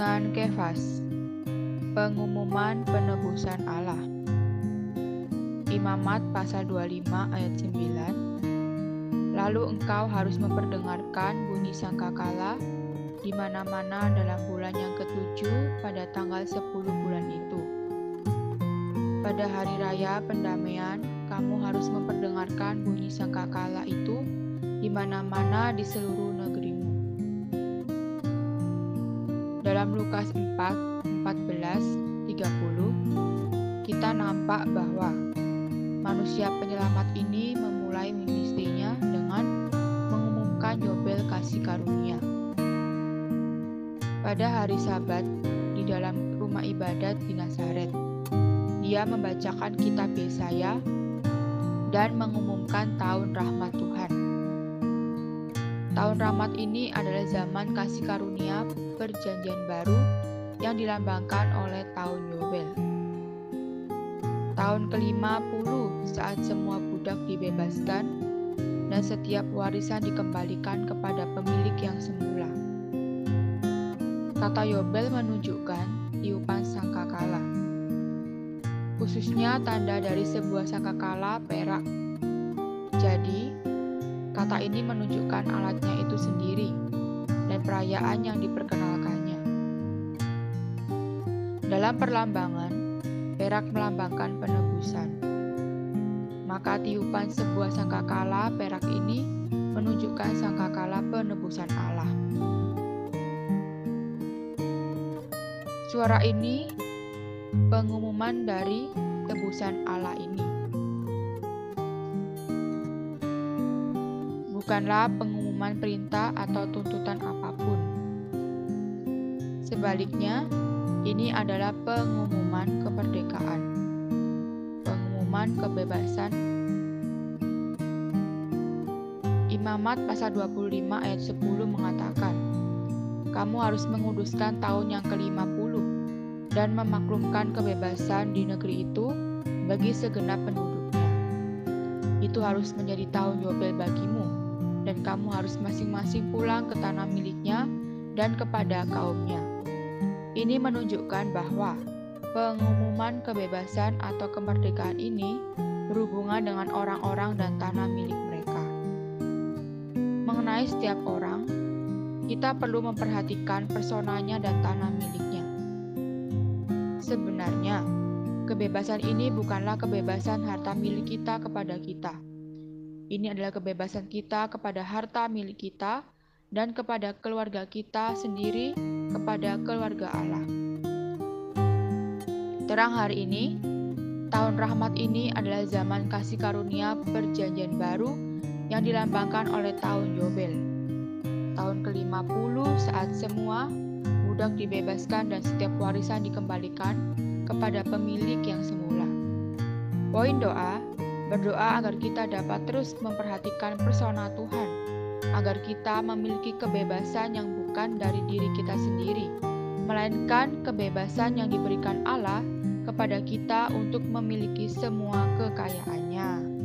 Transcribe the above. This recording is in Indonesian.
Renungan Kefas. Pengumuman penebusan Allah. Imamat pasal 25 ayat 9 Lalu engkau harus memperdengarkan bunyi sangkakala di mana-mana dalam bulan yang ketujuh pada tanggal 10 bulan itu. Pada hari raya pendamaian, kamu harus memperdengarkan bunyi sangkakala itu di mana-mana di seluruh Dalam Lukas 4, 14, 30, kita nampak bahwa manusia penyelamat ini memulai ministrinya dengan mengumumkan Yobel kasih karunia. Pada hari Sabat, di dalam rumah ibadat di Nazaret, dia membacakan kitab Yesaya dan mengumumkan tahun rahmat Tuhan. Tahun rahmat ini adalah zaman kasih karunia perjanjian baru yang dilambangkan oleh tahun Yobel. Tahun ke-50 saat semua budak dibebaskan dan setiap warisan dikembalikan kepada pemilik yang semula. Kata Yobel menunjukkan tiupan sangkakala. Khususnya tanda dari sebuah sangkakala perak. Kata ini menunjukkan alatnya itu sendiri dan perayaan yang diperkenalkannya. Dalam perlambangan, perak melambangkan penebusan. Maka tiupan sebuah sangkakala perak ini menunjukkan sangkakala penebusan Allah. Suara ini pengumuman dari tebusan Allah ini. Bukanlah pengumuman perintah atau tuntutan apa pun. Sebaliknya, ini adalah pengumuman kemerdekaan, pengumuman kebebasan. Imamat pasal 25 ayat 10 mengatakan, kamu harus menguduskan tahun yang ke-50 dan memaklumkan kebebasan di negeri itu bagi segenap penduduknya. Itu harus menjadi tahun Yobel bagimu dan kamu harus masing-masing pulang ke tanah miliknya dan kepada kaumnya. Ini menunjukkan bahwa pengumuman kebebasan atau kemerdekaan ini berhubungan dengan orang-orang dan tanah milik mereka. Mengenai setiap orang, kita perlu memperhatikan personanya dan tanah miliknya. Sebenarnya, kebebasan ini bukanlah kebebasan harta milik kita kepada kita ini adalah kebebasan kita kepada harta milik kita dan kepada keluarga kita sendiri, kepada keluarga Allah. Terang hari ini, tahun rahmat ini adalah zaman kasih karunia perjanjian baru yang dilambangkan oleh tahun Yobel. Tahun ke-50 saat semua budak dibebaskan dan setiap warisan dikembalikan kepada pemilik yang semula. Poin doa Berdoa agar kita dapat terus memperhatikan persona Tuhan, agar kita memiliki kebebasan yang bukan dari diri kita sendiri, melainkan kebebasan yang diberikan Allah kepada kita untuk memiliki semua kekayaannya.